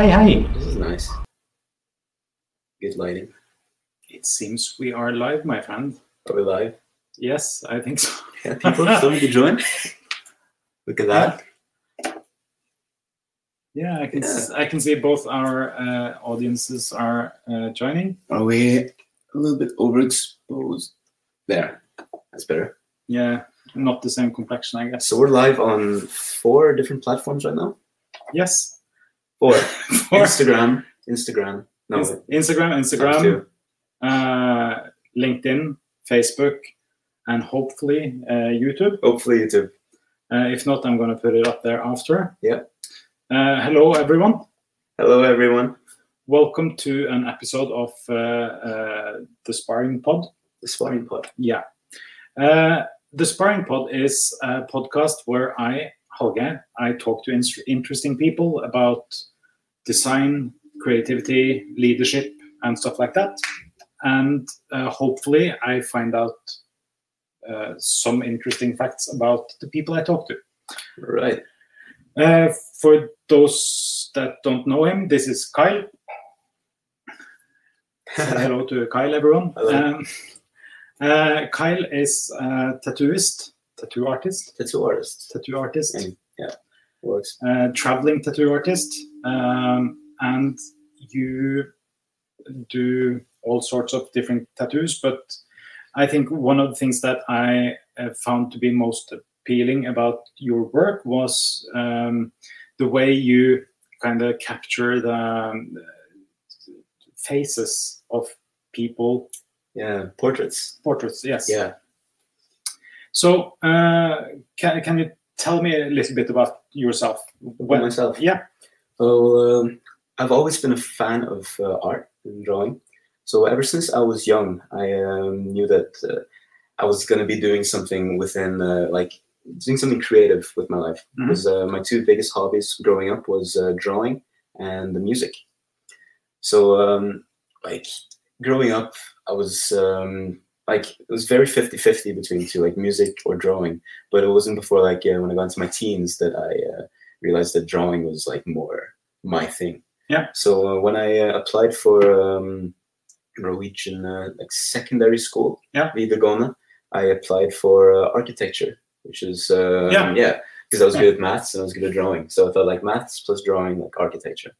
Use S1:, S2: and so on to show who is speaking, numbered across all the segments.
S1: Hei, hei.
S2: This is nice. Good lighting.
S1: It seems we are live, my friend.
S2: Are we live?
S1: Yes, I think so.
S2: Yeah, people starting to join. Look at that.
S1: Yeah, I can s- I can see both our uh, audiences are uh, joining.
S2: Are we a little bit overexposed? There. That's better.
S1: Yeah, not the same complexion, I guess.
S2: So we're live on four different platforms right now.
S1: Yes.
S2: Four.
S1: For
S2: Instagram. Instagram. No,
S1: Ins- Instagram, Instagram, uh, LinkedIn, Facebook, and hopefully uh, YouTube.
S2: Hopefully YouTube.
S1: Uh, if not, I'm going to put it up there after.
S2: Yeah.
S1: Uh, hello, everyone.
S2: Hello everyone.
S1: Welcome to an episode of uh, uh, the Sparring Pod.
S2: The Sparring Pod.
S1: Yeah. Uh, the Sparring Pod is a podcast where I, Helge, I talk to interesting people about design, creativity, leadership, and stuff like that. And uh, hopefully, I find out uh, some interesting facts about the people I talk to.
S2: Right.
S1: Uh, for those that don't know him, this is Kyle. Hello to Kyle, everyone.
S2: Hello.
S1: Um, uh, Kyle is a tattooist, tattoo artist,
S2: Tattoo artist.
S1: tattoo artist,
S2: And- Works.
S1: uh, traveling tattoo artist, um, and you do all sorts of different tattoos. But I think one of the things that I uh, found to be most appealing about your work was um, the way you kind of capture the um, faces of people,
S2: Yeah. Portraits.
S1: portraits. Yes.
S2: Yeah.
S1: So, uh, can, can you tell me a little bit about yourself?
S2: About myself.
S1: Yeah.
S2: Well, um, I've always been a fan of uh, art and drawing. So ever since I was young, I um, knew that uh, I was going to be doing something within, uh, like, doing something creative with my life.
S1: Mhm.
S2: Because uh, my two biggest hobbies growing up was uh, drawing and the music. So, um, like, growing up, I was um, like, it was very 50-50 between two, like music or drawing. But it wasn't before, like, uh, when I got into my teens that I uh, realized that drawing was like more my thing.
S1: Yeah.
S2: So uh, when I uh, applied for um, Norwegian uh, like secondary school,
S1: Yeah.
S2: Videregående, I applied for uh, architecture, which is uh,
S1: Yeah.
S2: yeah, because I was
S1: Yeah.
S2: good at maths and I was good at drawing. So I thought like maths plus drawing, like architecture.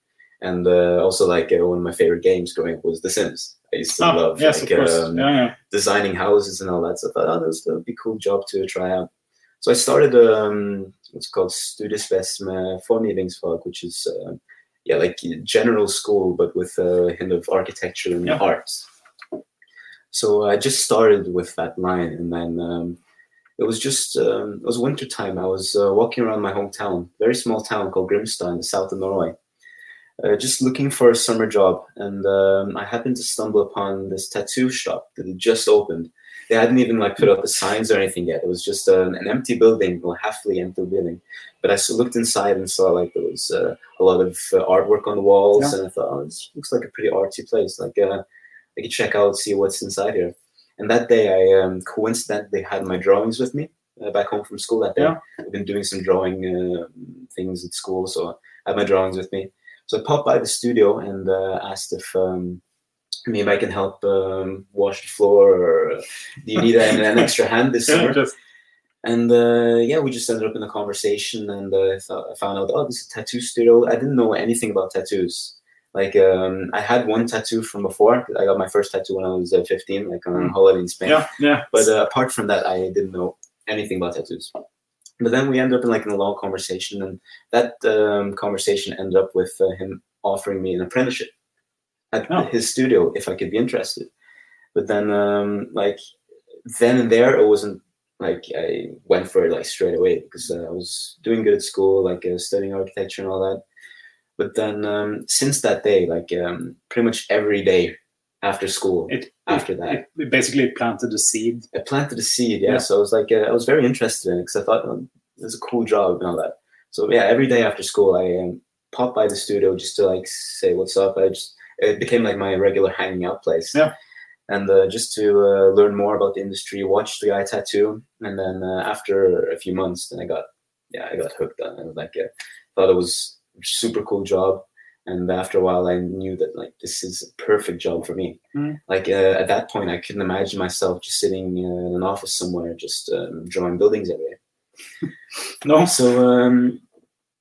S2: And uh, also like uh, one of my favorite games growing up was The Sims. I used to
S1: Ah,
S2: love
S1: yes,
S2: like um,
S1: yeah, yeah.
S2: designing houses and all that. So I thought, oh, this would be a cool job to try out. So I started um, what's called Studiespes med formgivningsfag, which is uh, yeah, like general school, but with a hint of architecture and
S1: Yeah.
S2: arts. So I just started with that line, and then um, it was just um, it was winter time. I was uh, walking around my hometown, very small town called Grimstad in the south of Norway, uh, just looking for a summer job, and um, I happened to stumble upon this tattoo shop that had just opened. They hadn't even like put up the signs or anything yet. It was just an, an empty building, well, halfly empty building. But I s- looked inside and saw like there was uh, a lot of uh, artwork on the walls,
S1: Yeah.
S2: and I thought, oh, this looks like a pretty artsy place. Like uh, I could check out, see what's inside here. And that day, I um, coincidentally had my drawings with me uh, back home from school that day.
S1: Yeah.
S2: I've been doing some drawing uh, things at school, so I had my drawings with me. So I popped by the studio and uh, asked if um, maybe I can help um, wash the floor, or do you need an, an extra hand this summer?
S1: just-
S2: And uh, yeah, we just ended up in a conversation, and uh, I, thought, I found out, oh, this is a tattoo studio. I didn't know anything about tattoos. Like, um, I had one tattoo from before. I got my first tattoo when I was uh, 15, like on a
S1: Mm.
S2: holiday in Spain.
S1: yeah, yeah.
S2: But uh, apart from that, I didn't know anything about tattoos. But then we ended up in like in a long conversation, and that um, conversation ended up with uh, him offering me an apprenticeship at
S1: Oh.
S2: his studio if I could be interested. But then, um, like, then and there, it wasn't like I went for it like straight away because uh, I was doing good at school, like uh, studying architecture and all that. But then, um, since that day, like um, pretty much every day after school,
S1: It,
S2: after
S1: it,
S2: that,
S1: it basically planted a seed.
S2: I planted a seed, yeah.
S1: Yeah.
S2: So I was like, uh, I was very interested in it because I thought oh, it's a cool job and all that. So yeah, every day after school, I um, pop by the studio just to like say what's up. I just it became like my regular hanging out place.
S1: Yeah.
S2: And uh, just to uh, learn more about the industry, watch the guy tattoo, and then uh, after a few months, then I got yeah, I got hooked on it. Like, uh, thought it was a super cool job, And after a while, I knew that like this is a perfect job for me.
S1: Mm.
S2: Like uh, at that point, I couldn't imagine myself just sitting uh, in an office somewhere, just um, drawing buildings every day.
S1: No.
S2: So um,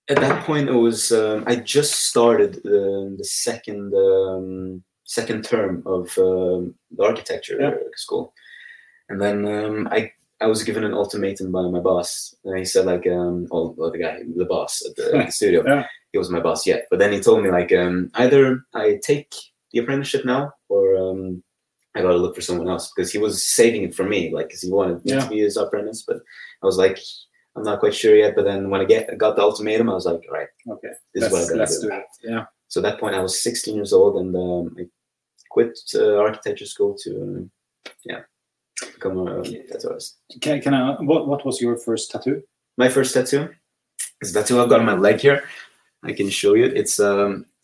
S2: at that point, it was um, I just started uh, the second um, second term of um, the architecture
S1: Yeah.
S2: school, and then um, I I was given an ultimatum by my boss, and he said like um, oh well, the guy the boss at the, the studio,
S1: Yeah.
S2: He was my boss yet, but then he told me like um, either I take the apprenticeship now or um, I got to look for someone else because he was saving it for me, like because he wanted me
S1: Yeah.
S2: to be his apprentice, but I was like. I'm not quite sure yet, but then when I get got the ultimatum, I was like, all right,
S1: Okay.
S2: this is what I
S1: Let's,
S2: gotta
S1: let's
S2: do.
S1: do it. Yeah.
S2: So at that point, I was 16 years old, and um, I quit uh, architecture school to, um, yeah, become a tattooist.
S1: Can, can I? What What was your first tattoo?
S2: My first tattoo is a tattoo I've got on my leg here. I can show you. It's um,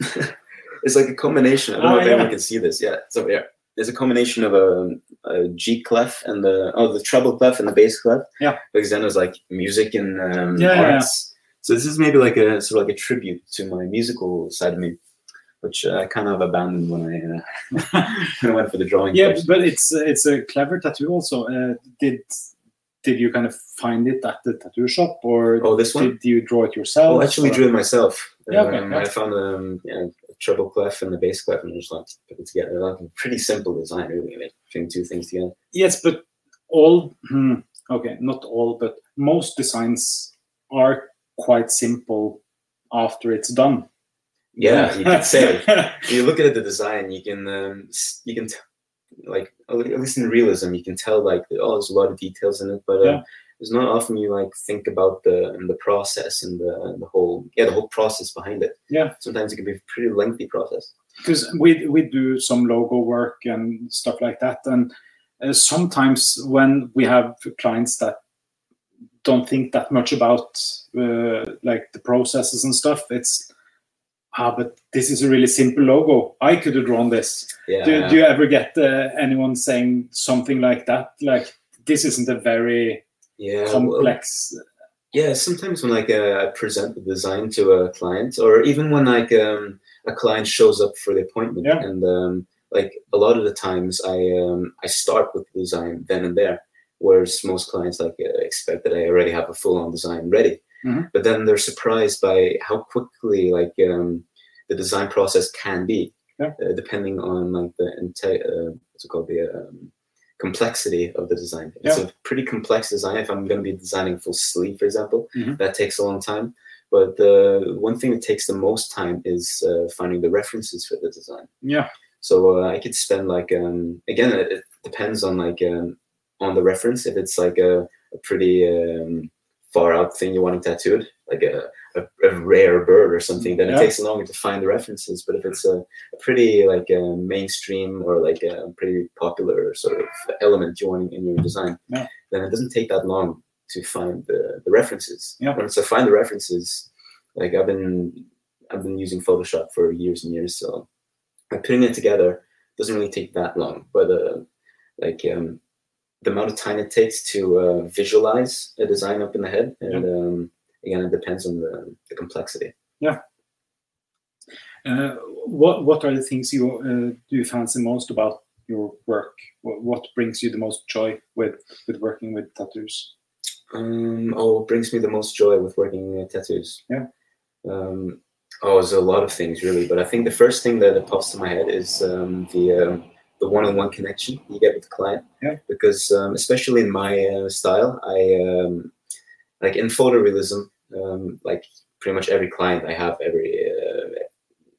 S2: it's like a combination. I don't know
S1: Oh,
S2: if
S1: yeah.
S2: anyone can see this. Yeah, it's over here. There's a combination of a, a G clef and the oh the treble clef and the bass clef.
S1: Yeah.
S2: Because then there's like music and um,
S1: Yeah, yeah,
S2: arts. So this is maybe like a sort of like a tribute to my musical side of me, which uh, I kind of abandoned when I, uh, when I went for the drawing.
S1: yeah,
S2: course.
S1: but it's it's a clever tattoo. Also, uh, did did you kind of find it at the tattoo shop, or
S2: Oh, this one?
S1: did you draw it yourself?
S2: Oh, I actually
S1: or-
S2: drew it myself.
S1: Yeah, okay,
S2: Um. I found um, yeah, a treble clef and the bass clef and I just like put it together. Like a pretty simple design, really, like putting two things together.
S1: Yes, but all hmm, okay, not all, but most designs are quite simple after it's done.
S2: Yeah, you can say. You look at the design, you can um, you can like at least in realism, you can tell like oh, there's a lot of details in it, but uh,
S1: Yeah.
S2: there's not often you like think about the the process and the the whole yeah the whole process behind it.
S1: Yeah.
S2: sometimes it can be a pretty lengthy process.
S1: because we we do some logo work and stuff like that and uh, sometimes when we have clients that don't think that much about uh, like the processes and stuff it's ah but this is a really simple logo. I could have drawn this.
S2: Yeah,
S1: do, do you ever get uh, anyone saying something like that? Like this isn't a very
S2: yeah, well,
S1: complex
S2: Yeah, sometimes when like uh, I present the design to a client, or even when like um, a client shows up for the appointment,
S1: Yeah.
S2: and um, like a lot of the times I um, I start with the design then and there, whereas most clients like uh, expect that I already have a full on design ready,
S1: Mhm.
S2: but then they're surprised by how quickly like um, the design process can be,
S1: Yeah.
S2: uh, depending on like the inte- uh, what's it called the um, complexity of the design. It's a pretty complex design. If I'm going to be designing full sleeve, for example,
S1: Mhm.
S2: that takes a long time. But the one thing that takes the most time is uh, finding the references for the design.
S1: yeah
S2: So uh, I could spend like um, again, it, it depends on like um, on the reference. If it's like a, a pretty um, far out thing you want tattooed, like a, a, a rare bird or something, then
S1: Yeah.
S2: it takes longer to find the references. But if it's a, a pretty like a mainstream or like a pretty popular sort of element you want in your design,
S1: Yeah.
S2: then it doesn't take that long to find the, the references.
S1: Yeah.
S2: Once I find the references, like I've been I've been using Photoshop for years and years, so like putting it together doesn't really take that long. But uh, like um, the amount of time it takes to uh, visualize a design up in the head, and um, again, it depends on the, the complexity.
S1: Uh, what what are the things you uh, do you fancy most about your work? What, what brings you the most joy with with working with tattoos?
S2: Um, oh, what brings me the most joy with working uh, tattoos?
S1: Yeah.
S2: Um, oh, there's a lot of things really, but I think the first thing that, that pops to my head is um, the um, the one-on-one connection you get with the client.
S1: Yeah.
S2: Because um, especially in my uh, style, I um, like in photorealism, um, like pretty much every client I have, every uh,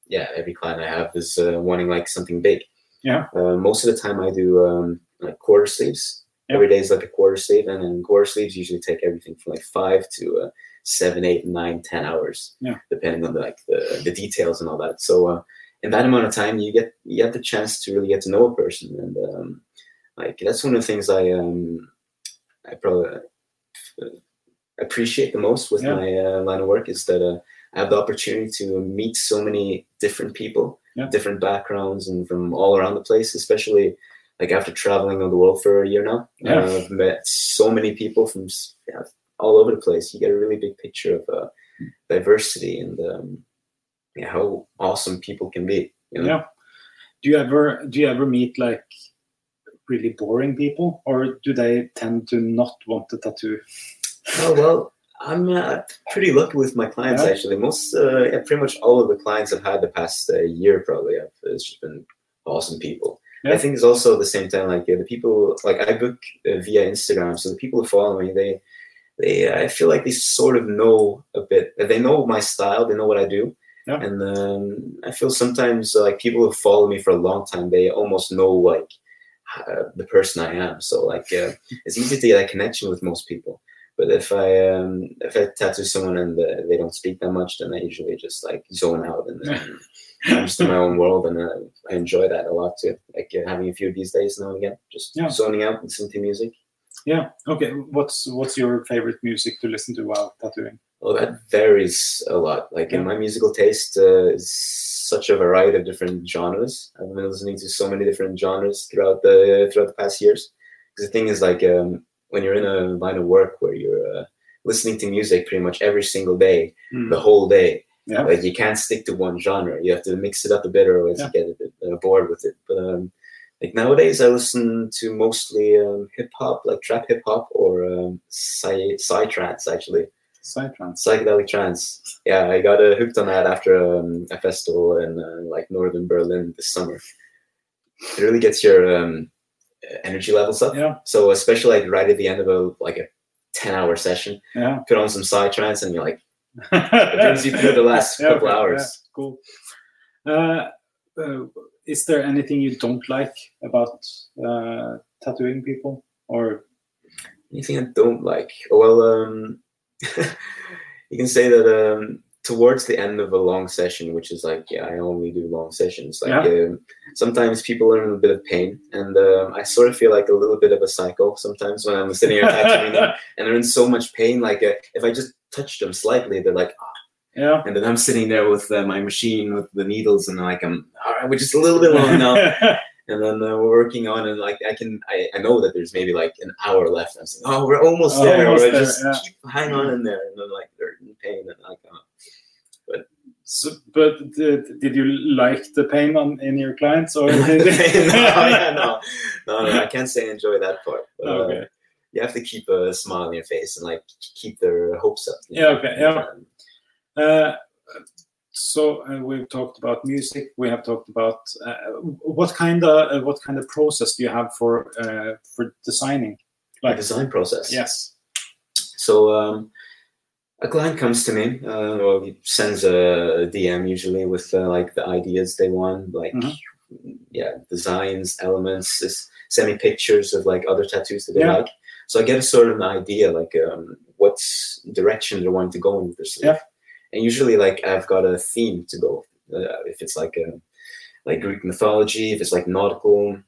S2: yeah, every client I have is uh, wanting like something big.
S1: Yeah.
S2: Uh, most of the time, I do um, like quarter sleeves.
S1: Yeah.
S2: Every day is like a quarter sleeve, and then quarter sleeves usually take everything from like five to uh, seven, eight, nine, ten hours,
S1: Yeah.
S2: depending on the, like the, the details and all that. So uh, in that amount of time, you get you get the chance to really get to know a person, and um, like that's one of the things I um, I probably uh, appreciate the most with
S1: Yeah.
S2: my uh, line of work is that uh, I have the opportunity to meet so many different people,
S1: Yeah.
S2: different backgrounds, and from all around the place. Especially like after traveling on the world for a year now,
S1: Yeah.
S2: uh, I've met so many people from yeah, all over the place. You get a really big picture of uh, diversity and um, yeah, how awesome people can be. You know?
S1: Yeah. Do you ever do you ever meet like really boring people, or do they tend to not want the tattoo?
S2: Oh well, I'm uh, pretty lucky with my clients
S1: Yeah.
S2: actually. Most, uh, yeah, pretty much all of the clients I've had the past uh, year probably have it's just been awesome people.
S1: Yeah.
S2: I think it's also at the same time like uh, the people like I book uh, via Instagram, so the people who follow me, they they I feel like they sort of know a bit. They know my style. They know what I do.
S1: Yeah.
S2: And um, I feel sometimes like people who follow me for a long time, they almost know like uh, the person I am. So like uh, it's easy to get a connection with most people. But if I um, if I tattoo someone and uh, they don't speak that much, then I usually just like zone out and then I'm just in my own world, and uh, I enjoy that a lot too. Like uh, having a few of these days now and again, just
S1: Yeah.
S2: zoning out, and listening to music.
S1: Yeah. Okay. What's what's your favorite music to listen to while tattooing?
S2: Well, that varies a lot. Like in my musical taste, uh, is such a variety of different genres. I've been listening to so many different genres throughout the throughout the past years. Because the thing is, like, um, when you're in a line of work where you're uh, listening to music pretty much every single day,
S1: Hmm.
S2: the whole day,
S1: Yeah.
S2: like you can't stick to one genre. You have to mix it up a bit, or else
S1: Yeah.
S2: you get a bit uh, bored with it. But um, nowadays, I listen to mostly um, hip hop, like trap hip hop, or um, psy psy trance actually
S1: Psytrance.
S2: psychedelic trance. Yeah, I got uh, hooked on that after um, a festival in uh, like northern Berlin this summer. It really gets your um, energy levels up.
S1: Yeah.
S2: So especially like right at the end of a like a ten hour session,
S1: Yeah.
S2: put on some psy trance and you're like it brings you through the last
S1: Yeah,
S2: couple
S1: okay,
S2: hours.
S1: yeah, cool. Uh, uh, is there anything you don't like about uh, tattooing people, or
S2: Anything I don't like? Well, um, you can say that um, towards the end of a long session, which is like, yeah, I only do long sessions. Like, um, sometimes people are in a bit of pain, and um, I sort of feel like a little bit of a psycho sometimes when I'm sitting here tattooing them, and they're in so much pain. Like, uh, if I just touch them slightly, they're like,
S1: yeah?
S2: and then I'm sitting there with uh, my machine with the needles, and like, I'm all right, we're just a little bit long now. and then uh, we're working on it. Like I can, I, I know that there's maybe like an hour left. I'm saying, oh, we're almost
S1: Oh,
S2: there.
S1: almost
S2: Or
S1: there,
S2: just
S1: yeah.
S2: keep hang on in there, and then like they're in pain, and like, oh.
S1: So, but did, did you like the pain on in your clients, or
S2: no, yeah, no, no, no, I can't say enjoy that part. But, uh,
S1: Okay.
S2: you have to keep a smile on your face and like keep their hopes up.
S1: Yeah,
S2: know?
S1: okay, yeah. Uh, so uh, we've talked about music. We have talked about uh, what kind of uh, what kind of process do you have for uh, for designing? Like
S2: design process.
S1: yes,
S2: So um, a client comes to me, uh, or he sends a DM usually with uh, like the ideas they want, like
S1: Mhm.
S2: yeah, designs, elements, send me pictures of like other tattoos that they
S1: Yeah.
S2: like. So I get a sort of an idea, like um, what direction they want to go in with their sleeve.
S1: Yeah.
S2: And usually, like I've got a theme to go. Uh, if it's like a like Greek mythology, if it's like nautical,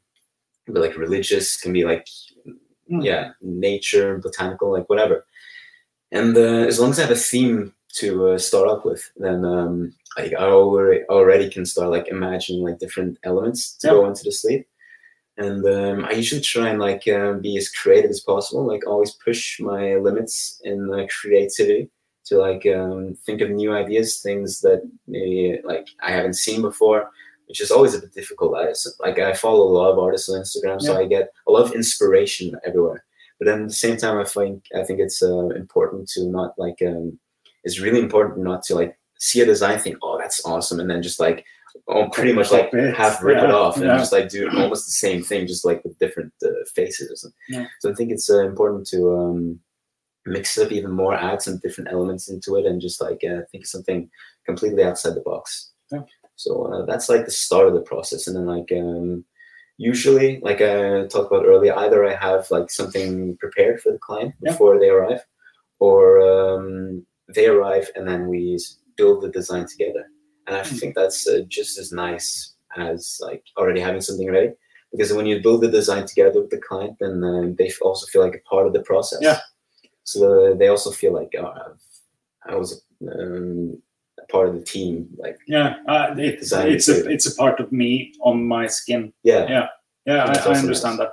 S2: but like religious, can be like
S1: Mm.
S2: yeah, nature, botanical, like whatever. And uh, as long as I have a theme to uh, start up with, then um, like I already already can start like imagining like different elements to
S1: Yeah.
S2: go into the sleeve. And um, I usually try and like uh, be as creative as possible, like always push my limits in uh, creativity to like um, think of new ideas, things that maybe like I haven't seen before, which is always a bit difficult. I, like I follow a lot of artists on Instagram, so
S1: Yeah.
S2: I get a lot of inspiration everywhere. But then at the same time, I think I think it's uh, important to not like um, it's really important not to like see a design, think, oh, that's awesome, and then just like oh, pretty much like half rip it off and
S1: yeah.
S2: just like do almost the same thing, just like with different uh, faces. Or something.
S1: Yeah.
S2: So I think it's uh, important to um, mix it up even more, add some different elements into it, and just like uh, think of something completely outside the box.
S1: Yeah.
S2: So uh, that's like the start of the process, and then like um, usually, like I talked about earlier, either I have like something prepared for the client
S1: Yeah.
S2: before they arrive, or um, they arrive and then we build the design together. And I
S1: Mm.
S2: think that's uh, just as nice as like already having something ready, because when you build the design together with the client, then uh, they also feel like a part of the process.
S1: Yeah.
S2: So they also feel like oh, I was um, a part of the team. Like
S1: yeah, uh, it's it's a it's a part of me on my skin.
S2: yeah,
S1: Yeah. Yeah, I, I understand that.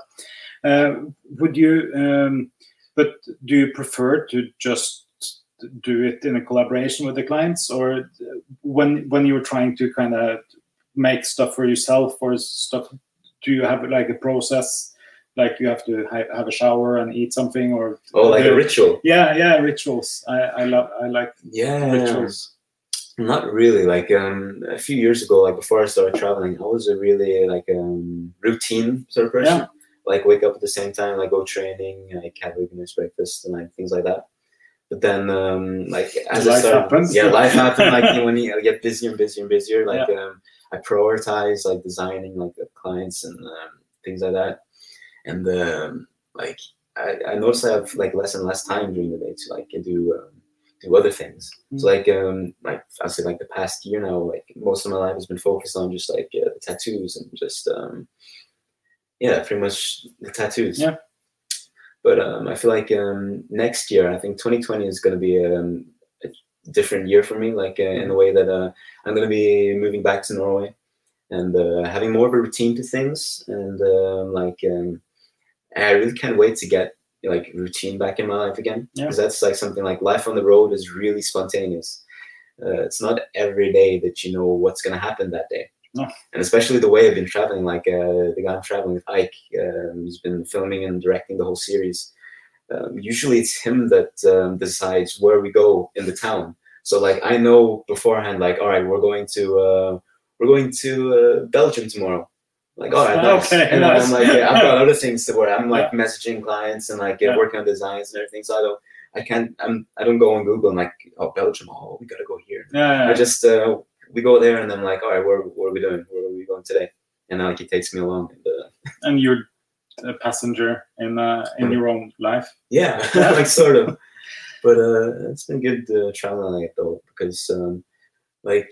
S1: Uh, would you? Um, but do you prefer to just do it in a collaboration with the clients, or when when you're trying to kind of make stuff for yourself or stuff? Do you have like a process? Like you have to ha- have a shower and eat something, or
S2: Oh, like a ritual.
S1: yeah, yeah, rituals. I I love I like
S2: Yeah.
S1: rituals.
S2: Not really. Like um, a few years ago, like before I started traveling, I was a really like um, routine sort of person.
S1: Yeah.
S2: Like wake up at the same time, like go training, like have a nice breakfast and like things like that. But then, um, like as I
S1: Life
S2: started,
S1: happens.
S2: yeah, life happened. Like when you get busier and busier and busier, like um, I prioritize like designing like the clients and um, things like that. And um, like I, I notice I have like less and less time during the day to like do um, do other things. So like um like I say like the past year now, like most of my life has been focused on just like uh, the tattoos and just um yeah, pretty much the tattoos.
S1: Yeah.
S2: But um, I feel like um, next year, I think 2020 is going to be um, a different year for me. Like uh, in the way that uh, I'm going to be moving back to Norway and uh, having more of a routine to things. And um, like um, I really can't wait to get like routine back in my life again
S1: Yeah.
S2: because that's like something like life on the road is really spontaneous. Uh, it's not every day that you know what's going to happen that day.
S1: No.
S2: And especially the way I've been traveling, like uh, the guy I'm traveling with, Ike, um, who's been filming and directing the whole series. Um, usually it's him that um, decides where we go in the town. So like I know beforehand, like all right, we're going to uh, we're going to uh, Belgium tomorrow. Like all right, nice.
S1: Okay,
S2: and
S1: nice.
S2: I'm like, yeah, I've got other things to worry. I'm like messaging clients and like uh,
S1: Yeah.
S2: working on designs and everything. So I don't, I can't, I'm, I don't go on Google and like, oh Belgium, oh we gotta go here.
S1: Yeah,
S2: I just uh, we go there and I'm like, all right, where, what are we doing? Where are we going today? And like he takes me along. And, uh,
S1: and you're a passenger in uh, in your own life.
S2: yeah, like sort of. But uh, it's been good uh, traveling like though because um, like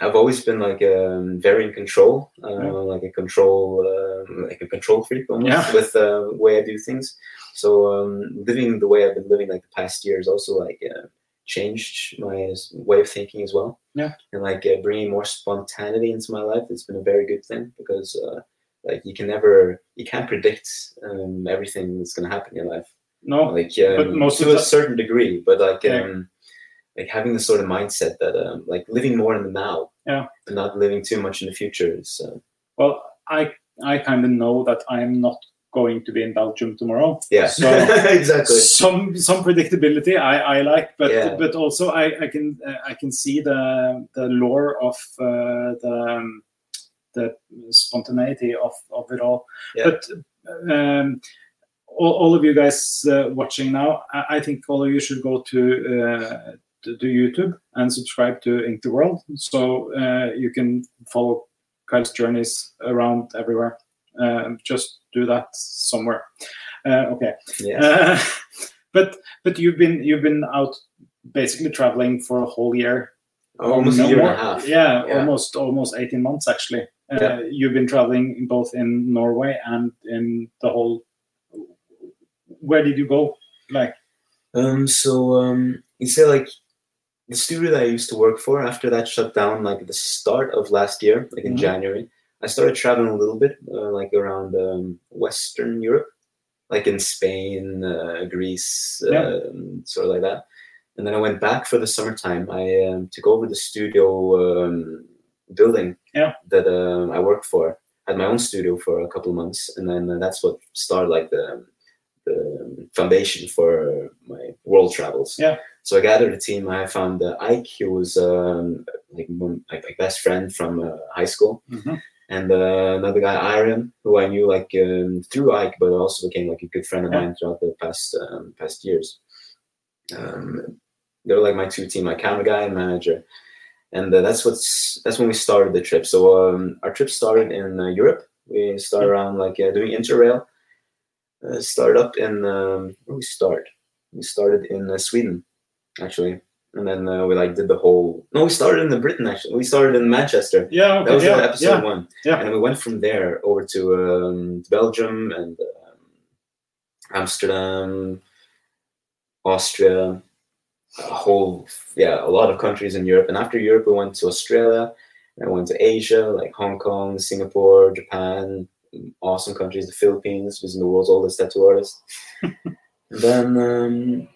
S2: I've always been like um, very in control, uh,
S1: Yeah.
S2: like a control, um, like a control freak almost
S1: Yeah.
S2: with uh, the way I do things. So um, living the way I've been living like the past years also like uh, changed my way of thinking as well.
S1: Yeah.
S2: and like uh, bringing more spontaneity into my life. It's been a very good thing because uh, like you can never, you can't predict um, everything that's going to happen in your life
S1: No,
S2: like um,
S1: But most
S2: to
S1: of
S2: a certain degree but like
S1: Yeah.
S2: Like having the sort of mindset that um like living more in the now
S1: Yeah.
S2: and not living too much in the future is uh,
S1: well, I I kind of know that I'm not going to be in Belgium tomorrow.
S2: yeah
S1: So
S2: exactly
S1: some some predictability I, I like, but
S2: Yeah.
S1: but also I, I can uh, I can see the the lore of uh, the um, the spontaneity of, of it all.
S2: Yeah.
S1: But um, all, all of you guys uh, watching now, I, I think all of you should go to uh, to, YouTube and subscribe to Ink the World, so uh, you can follow Kyle's journeys around everywhere. Um, just do that somewhere. Uh, okay.
S2: yeah
S1: Uh, but but you've been you've been out basically traveling for a whole year.
S2: almost
S1: No
S2: a year
S1: more.
S2: and a half
S1: Yeah,
S2: Yeah.
S1: almost almost eighteen months actually. Uh,
S2: Yeah.
S1: You've been traveling both in Norway and in the whole. Where did you go? Like
S2: um so um you say like the studio that I used to work for after that shut down like the start of last year like in
S1: Mhm.
S2: January I started traveling a little bit uh, like around um, Western Europe like in Spain uh, Greece
S1: Yeah.
S2: um, sort of like that and then I went back for the summertime I um, took over the studio um, building
S1: Yeah.
S2: that um, I worked for had my own studio for a couple of months and then uh, that's what started like the the foundation for my world travels.
S1: Yeah.
S2: So I gathered a team. I found uh, Ike, who was um, like like my best friend from uh, high school,
S1: Mhm.
S2: and uh, another guy, Aaron, who I knew like um, through Ike, but also became like a good friend of
S1: Yeah.
S2: mine throughout the past um, past years. Um, they were like my two team, my camera guy and manager, and uh, that's what's that's when we started the trip. So um, our trip started in uh, Europe. We started around like uh, doing interrail. Uh, started up in um, where we start. We started in uh, Sweden, actually, and then uh, we like did the whole. No, we started in the Britain actually. We started in Manchester.
S1: yeah, okay,
S2: That was
S1: yeah,
S2: uh, episode
S1: yeah.
S2: one.
S1: Yeah.
S2: And then we went from there over to um, Belgium and um, Amsterdam, Austria, a whole, yeah, a lot of countries in Europe. And after Europe, we went to Australia. And I went to Asia, like Hong Kong, Singapore, Japan, awesome countries, the Philippines, was the world's oldest tattoo artist. then um,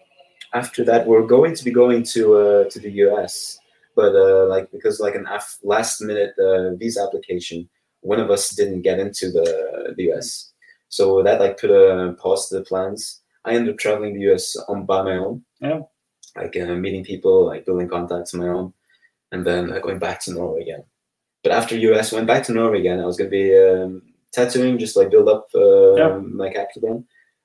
S2: after that, we're going to be going to uh, to the US, but uh, like because like an af- last minute uh, visa application, one of us didn't get into the the US, so that like put a pause to the plans. I ended up traveling the US on by my own.
S1: Yeah.
S2: Like uh, meeting people, like building contacts on my own, and then uh, going back to Norway again. But after US, went back to Norway again. I was gonna be um, tattooing, just like build up uh,
S1: Yeah.
S2: my capital again.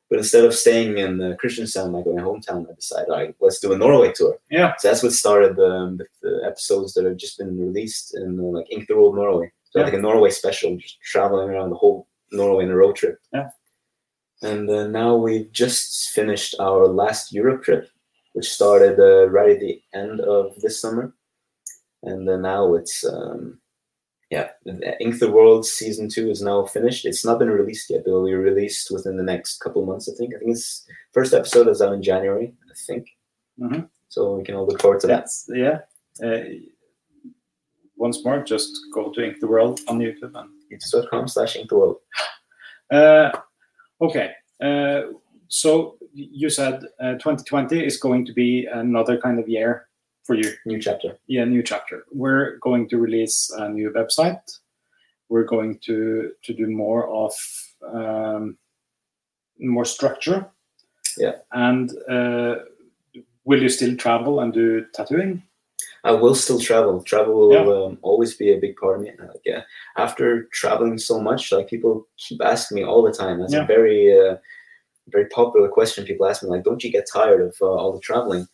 S2: But instead of staying in uh, Kristiansand, like my hometown, I decided, all right, let's do a Norway tour.
S1: Yeah.
S2: So that's what started um, the, the episodes that have just been released in uh, like Ink the World Norway. So
S1: Yeah.
S2: like a Norway special, just traveling around the whole Norway in a road trip.
S1: Yeah.
S2: And uh, now we've just finished our last Europe trip, which started uh, right at the end of this summer. And then now it's um, yeah, Ink the World season two is now finished. It's not been released yet. But It will be released within the next couple months, I think. I think it's first episode is out in January, I think.
S1: Mhm.
S2: So we can all look forward to that.
S1: Yeah. Uh, once more, just go to Ink the World on YouTube and
S2: youtube.com slash Ink the World.
S1: Uh, okay. Uh, so you said uh, 2020 is going to be another kind of year for you.
S2: New chapter.
S1: Yeah, new chapter. We're going to release a new website. We're going to to do more of um, more structure.
S2: Yeah.
S1: And uh, will you still travel and do tattooing?
S2: I will still travel. Travel will
S1: Yeah.
S2: um, always be a big part of me. Like, yeah, after traveling so much, like people keep asking me all the time. That's
S1: Yeah.
S2: a very, uh, very popular question. People ask me like, "Don't you get tired of uh, all the traveling?"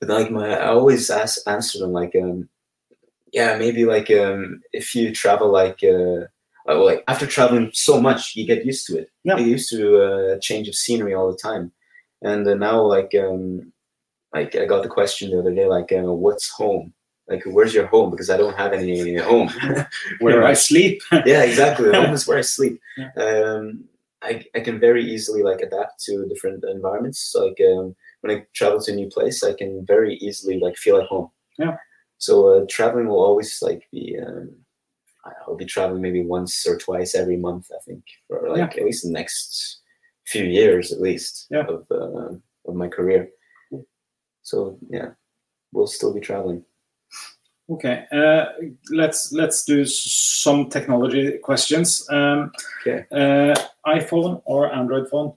S2: But like my, I always ask answer them like, um, "Yeah, maybe like um, if you travel like." Uh, uh, well, like after traveling so much, you get used to it.
S1: Yeah.
S2: You get used to uh, change of scenery all the time, and uh, now like um, like I got the question the other day, like, uh, "What's home? Like, where's your home?" Because I don't have any home.
S1: Where. I sleep?
S2: yeah, exactly. Home is where I sleep.
S1: Yeah.
S2: Um, I, I can very easily like adapt to different environments. Like um, when I travel to a new place, I can very easily like feel at home.
S1: Yeah.
S2: So uh, traveling will always like be. Um, I'll be traveling maybe once or twice every month. I think for like at least the next few years, at least
S1: Yeah.
S2: of uh, of my career. So yeah, we'll still be traveling.
S1: Okay, uh, let's let's do some technology questions. Um,
S2: Okay.
S1: uh, iPhone or Android phone?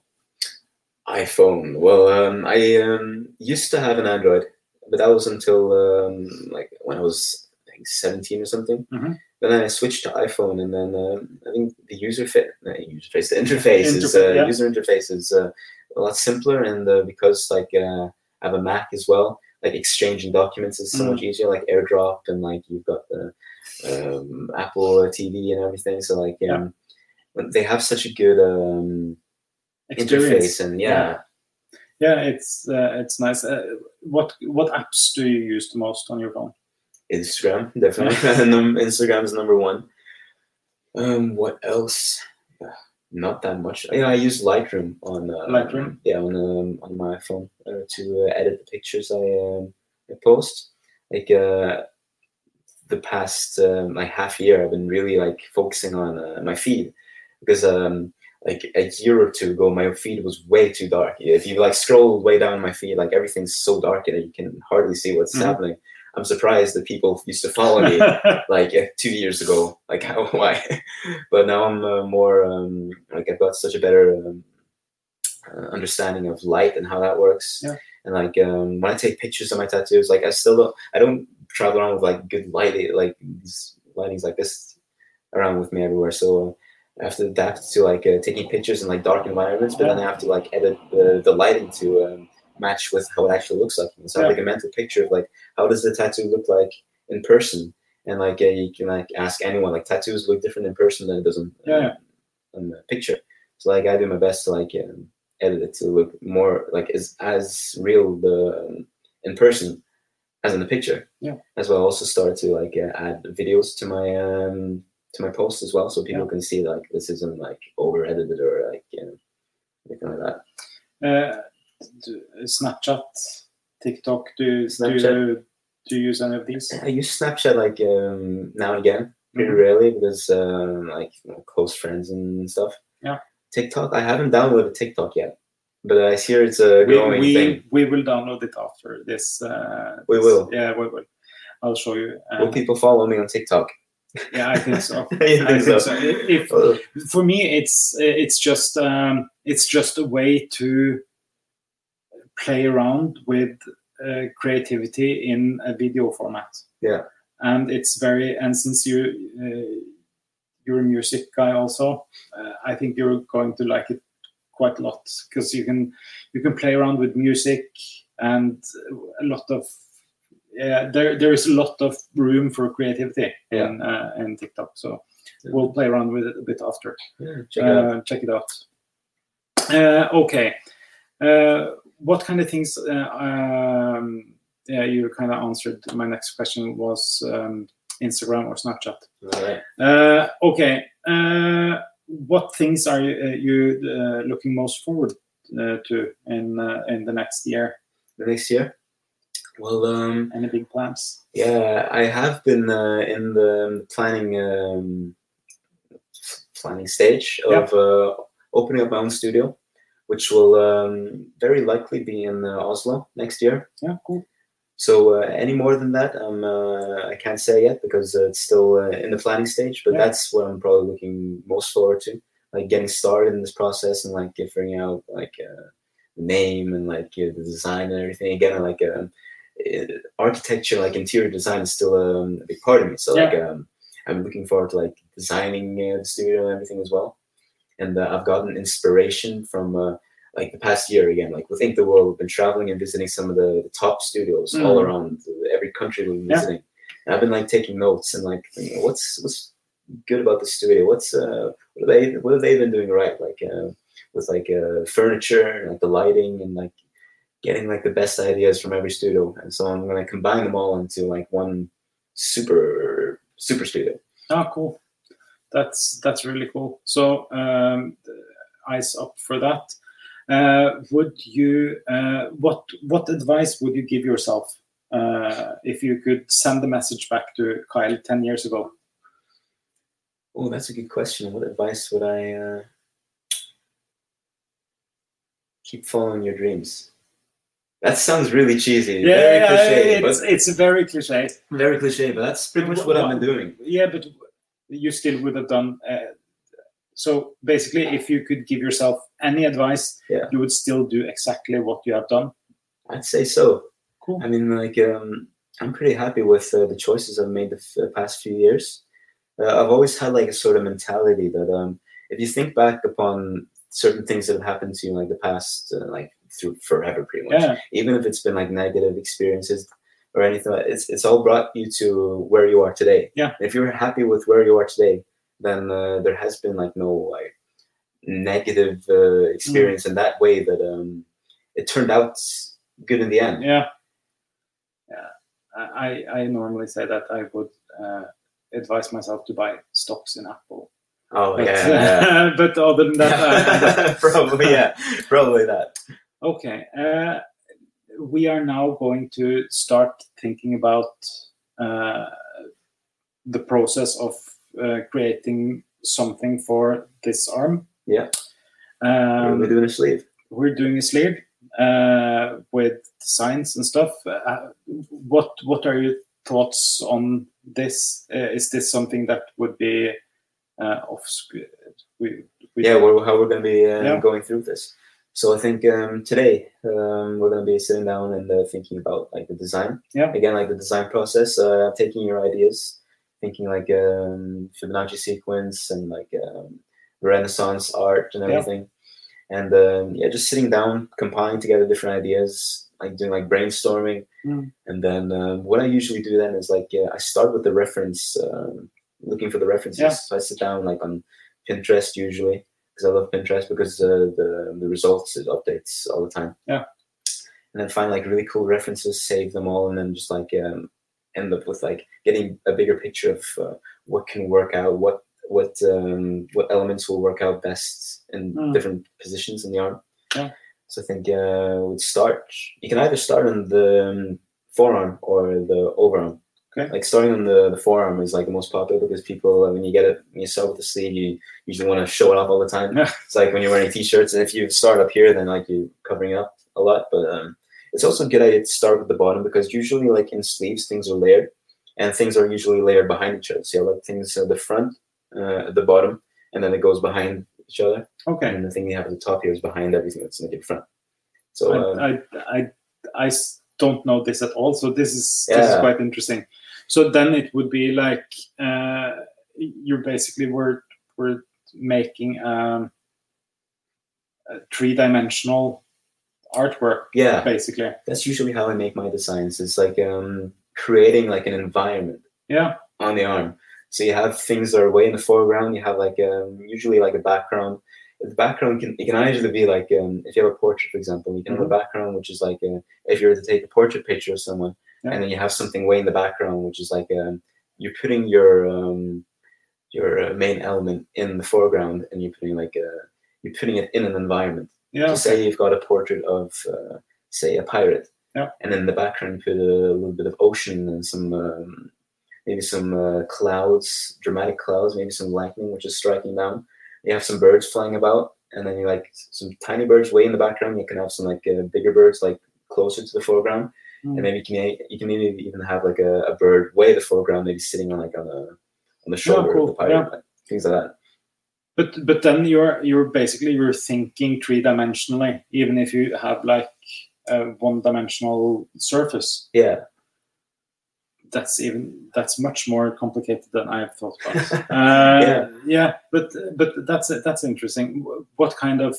S2: iPhone. Well, um, I um, used to have an Android, but that was until um, like when I was I think 17 or something.
S1: Mhm.
S2: But then I switched to iPhone, and then um, I think the user fit, uh, user face, the interface is uh,
S1: yeah.
S2: user interface is uh, a lot simpler, and uh, because like uh, I have a Mac as well, like exchanging documents is so
S1: Mm.
S2: much easier, like AirDrop, and like you've got the um, Apple TV and everything. So like
S1: Yeah.
S2: um, they have such a good um, interface, and yeah.
S1: Yeah, it's uh, it's nice. Uh, what what apps do you use the most on your phone?
S2: Instagram, definitely. Num- Instagram is number one. Um, what else? Uh, not that much. You know, I use Lightroom on uh,
S1: Lightroom?
S2: Yeah, on um, on my phone uh, to uh, edit the pictures I, um, I post. Like uh, the past um, like half year, I've been really like focusing on uh, my feed because um, like a year or two ago, my feed was way too dark. If you like scroll way down my feed, like everything's so dark that you can hardly see what's
S1: Mhm.
S2: happening. I'm surprised that people used to follow me like uh, two years ago. Like how why? but now I'm uh, more um, like I've got such a better um, uh, understanding of light and how that works.
S1: Yeah.
S2: And like um, when I take pictures of my tattoos, like I still don't I don't travel around with like good lighting like these lightings like this around with me everywhere. So I have to adapt to like uh, taking pictures in like dark environments, but then I have to like edit the, the lighting to um, match with how it actually looks like. So I have like a mental picture of like how does the tattoo look like in person, and like uh, you can like ask anyone like tattoos look different in person than it does in,
S1: Yeah, yeah.
S2: in the picture. So like I do my best to like um, edit it to look more like as as real the um, in person as in the picture.
S1: Yeah.
S2: As well, I also started to like uh, add videos to my um to my posts as well, so people
S1: Yeah.
S2: can see like this isn't like over edited or like you know, anything like that.
S1: Uh, Snapchat, TikTok. Do you, do
S2: Snapchat.
S1: do you use any of these?
S2: I use Snapchat like um, now and again, pretty
S1: Mhm.
S2: rarely because um, like you know, close friends and stuff.
S1: Yeah.
S2: TikTok, I haven't downloaded TikTok yet. but I hear it's a
S1: we,
S2: growing
S1: we,
S2: thing.
S1: we will download it after this. Uh,
S2: We
S1: this-
S2: will.
S1: Yeah, we will. I'll show you. Uh,
S2: Will people follow me on TikTok?
S1: Yeah, I think so. I
S2: think so?
S1: so. If
S2: Oh,
S1: for me, it's it's just um, it's just a way to play around with uh, creativity in a video format.
S2: Yeah.
S1: and it's very and since you uh, you're a music guy also, uh, I think you're going to like it quite a lot because you can you can play around with music and a lot of yeah there there is a lot of room for creativity in uh, in TikTok. So we'll play around with it a bit after
S2: yeah, check it out.
S1: uh, check it out. Uh, okay. Uh, what kind of things? Uh, um, yeah, you kind of answered my next question was um, Instagram or Snapchat.
S2: Right.
S1: Uh, okay. Uh, what things are you, you uh, looking most forward uh, to in uh, in the next year?
S2: The next year. Well, um,
S1: Any big plans?
S2: yeah, I have been uh, in the planning um, planning stage of uh, opening up my own studio, which will um, very likely be in uh, Oslo next year.
S1: Yeah, cool.
S2: So uh, any more than that, um, uh, I can't say yet because uh, it's still uh, in the planning stage. But
S1: Yeah.
S2: that's what I'm probably looking most forward to, like getting started in this process and like figuring out like uh, the name and like the design and everything. Again, like uh, architecture, like interior design is still um, a big part of me. So like um, I'm looking forward to like designing uh, the studio and everything as well. And uh, I've gotten inspiration from uh, like the past year again, like within the world, we've been traveling and visiting some of the, the top studios all
S1: Mhm.
S2: around every country we've been
S1: Yeah.
S2: visiting. And I've been like taking notes and like thinking, what's what's good about the studio? What's uh, what have they what have they been doing right? Like uh, with like uh, furniture, and, like the lighting, and like getting like the best ideas from every studio. And so I'm gonna combine them all into like one super super studio.
S1: Oh, cool. That's that's really cool. So, um, eyes up for that. Uh, would you? Uh, what what advice would you give yourself uh, if you could send the message back to Kyle ten years ago?
S2: Oh, that's a good question. What advice would I uh, keep following your dreams? That sounds really cheesy, very cliche,
S1: it's,
S2: but
S1: it's very cliche.
S2: very cliche. But that's pretty much what I've been doing.
S1: Yeah, but you still would have done. Uh, so basically, if you could give yourself any advice,
S2: Yeah.
S1: you would still do exactly what you have done.
S2: I'd say so.
S1: Cool.
S2: I mean, like, um, I'm pretty happy with uh, the choices I've made the, f- the past few years. Uh, I've always had like a sort of mentality that um, if you think back upon certain things that have happened to you, like the past, uh, like through forever, pretty much,
S1: Yeah,
S2: even if it's been like negative experiences or anything, it's it's all brought you to where you are today.
S1: Yeah.
S2: If you're happy with where you are today, then uh, there has been like no like negative uh, experience in that way that um, it turned out good in the end.
S1: yeah, yeah. I I normally say that I would uh, advise myself to buy stocks in Apple.
S2: Oh
S1: But,
S2: yeah, yeah.
S1: but other than that, uh,
S2: probably yeah, probably that.
S1: Okay. Uh, we are now going to start thinking about uh, the process of uh, creating something for this arm.
S2: Yeah.
S1: Um,
S2: We're doing a sleeve.
S1: we're doing a sleeve uh, with designs and stuff. Uh, what What are your thoughts on this? Uh, is this something that would be uh, off? We, we,
S2: Yeah, we're, how we're going to be uh,
S1: Yeah.
S2: going through this. So I think um, today um, we're going to be sitting down and uh, thinking about like the design.
S1: Yeah.
S2: Again, like the design process. Uh, taking your ideas, thinking like um, Fibonacci sequence and like um, Renaissance art and
S1: Yeah.
S2: everything. And um, yeah, just sitting down, compiling together different ideas, like doing like brainstorming.
S1: Mm.
S2: And then um, what I usually do then is like uh, I start with the reference, um, looking for the references.
S1: Yeah.
S2: So I sit down like on Pinterest usually because I love Pinterest because uh, the the results it updates all the time.
S1: Yeah.
S2: And then find like really cool references, save them all, and then just like um, end up with like getting a bigger picture of uh, what can work out, what what um, what elements will work out best in
S1: Mm.
S2: different positions in the arm.
S1: Yeah.
S2: So I think uh, would start. You can either start on the um, forearm or the overarm.
S1: Okay.
S2: Like starting on the, the forearm is like the most popular because people when you get it when you start with the sleeve you usually want to show it off all the time.
S1: Yeah.
S2: It's like when you're wearing t-shirts and if you start up here then like you're covering up a lot. But um, it's also a good idea to start with the bottom because usually like in sleeves things are layered and things are usually layered behind each other. So you have like things at the front, uh, at the bottom, and then it goes behind each other.
S1: Okay.
S2: And the thing you have at the top here is behind everything that's in the front. So I
S1: I, I, I, I s- don't know this at all. So this is this is quite interesting. So then it would be like uh, you basically were were making um, a three dimensional artwork,
S2: yeah,
S1: basically.
S2: that's usually how I make my designs. It's like um, creating like an environment
S1: Yeah.
S2: on the arm. So you have things that are way in the foreground. You have like um, usually like a background. The background can it can either be like um, if you have a portrait, for example, you can have a background which is like uh if you were to take a portrait picture of someone,
S1: Yeah.
S2: and then you have something way in the background, which is like um, you're putting your um, your uh, main element in the foreground, and you're putting like a you're putting it in an environment.
S1: Yeah.
S2: So say you've got a portrait of, uh, say, a pirate,
S1: Yeah.
S2: and in the background you put a little bit of ocean and some um, maybe some uh, clouds, dramatic clouds, maybe some lightning which is striking down. You have some birds flying about, and then you like some tiny birds way in the background. You can have some like uh, bigger birds like closer to the foreground,
S1: Mm.
S2: and maybe you can you can maybe even have like a, a bird way in the foreground, maybe sitting on like on a on the shoulder
S1: cool.
S2: of the pirate,
S1: Yeah.
S2: things like that.
S1: But but then you're you're basically you're thinking three dimensionally, even if you have like a one dimensional surface.
S2: Yeah,
S1: That's even that's much more complicated than I have thought about. Uh,
S2: Yeah.
S1: yeah, but but that's that's interesting. What kind of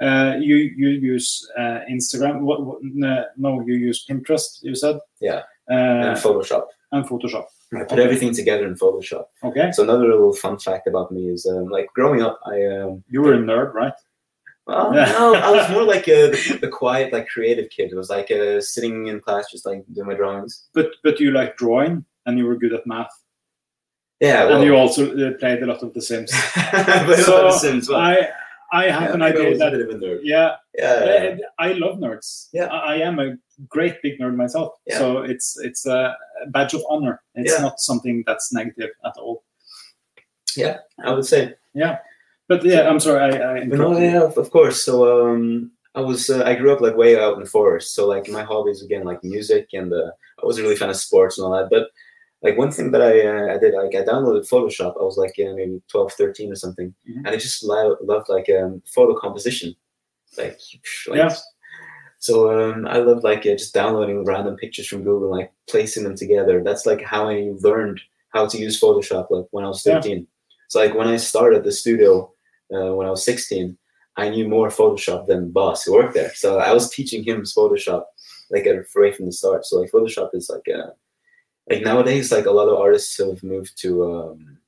S1: uh, you you use uh, Instagram? What, what no, you use Pinterest. You said
S2: Yeah.
S1: uh,
S2: and Photoshop.
S1: and Photoshop.
S2: I put
S1: Okay.
S2: everything together in Photoshop.
S1: Okay,
S2: So another little fun fact about me is um, like growing up, I um,
S1: you were a nerd, right?
S2: Well, no, I was more like a, the, the quiet, like creative kid. It was like uh, sitting in class, just like doing my drawings.
S1: But but you like drawing and you were good at math,
S2: Yeah, well,
S1: and you also uh, played a lot of The Sims. So,
S2: The Sims, well,
S1: I I have
S2: yeah,
S1: an idea that
S2: bit of a nerd.
S1: yeah,
S2: Yeah,
S1: I, I love nerds.
S2: Yeah.
S1: I, I am a great big nerd myself.
S2: Yeah.
S1: So it's it's a badge of honor. It's
S2: Yeah.
S1: not something that's negative at all.
S2: Yeah, I would say.
S1: But yeah, I'm sorry. I, I
S2: no, yeah, of course. So um, I was uh, I grew up like way out in the forest. So like my hobbies again like music and uh, I was a really fan of sports and all that. But like one thing that I uh, I did like I downloaded Photoshop. I was like uh, maybe 12, 13 or something,
S1: Mhm.
S2: and I just lo- loved like um, photo composition. Like, like
S1: Yeah.
S2: So um, I loved like uh, just downloading random pictures from Google, like placing them together. That's like how I learned how to use Photoshop. Like when I was
S1: Yeah.
S2: thirteen. So like when I started the studio uh, when I was sixteen, I knew more Photoshop than boss who worked there. So I was teaching him Photoshop like at right from the start. So like Photoshop is like uh like nowadays like a lot of artists have moved to um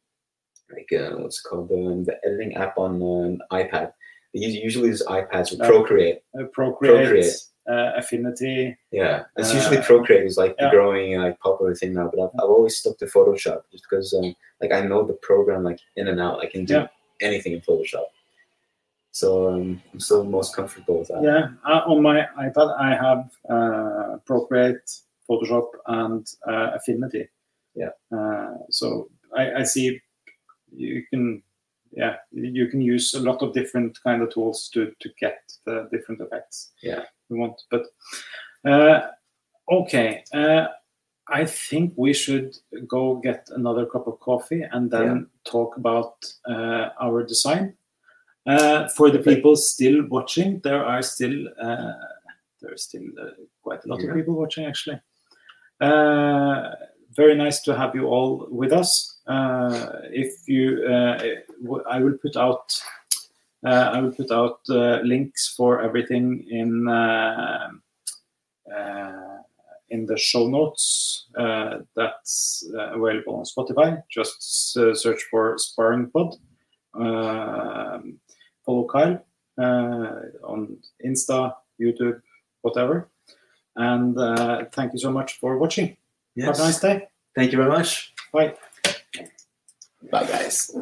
S2: like uh, what's it called um, the editing app on uh, an iPad. They usually use iPads with
S1: Yeah.
S2: Procreate.
S1: Uh, Procreate,
S2: Procreate.
S1: Uh, Affinity.
S2: Yeah, it's
S1: Uh,
S2: usually Procreate is like
S1: yeah.
S2: the growing like popular thing now. But I've, I've always stuck to Photoshop just because um, like I know the program like in and out. I can do
S1: Yeah.
S2: Anything in Photoshop. So um, I'm still most comfortable with that.
S1: Yeah, uh, on my iPad I have uh, Procreate, Photoshop, and uh, Affinity.
S2: Yeah.
S1: Uh, so I, I see you can, yeah, you can use a lot of different kind of tools to to get the different effects.
S2: Yeah.
S1: You want, but uh, okay. I think we should go get another cup of coffee and then talk about uh, our design. Uh, for the people still watching, there are still uh, there are still uh, quite a lot
S2: Yeah.
S1: of people watching actually. Uh, very nice to have you all with us. Uh, if you, uh, I will put out uh, I will put out uh, links for everything in uh, uh, in the show notes. Uh, that's uh, available on Spotify. Just uh, search for Sparring Pod. Um, follow Kyle uh, on Insta, YouTube, whatever. And uh, thank you so much for watching.
S2: Yes.
S1: Have a nice day.
S2: Thank you very much.
S1: Bye.
S2: Bye, guys.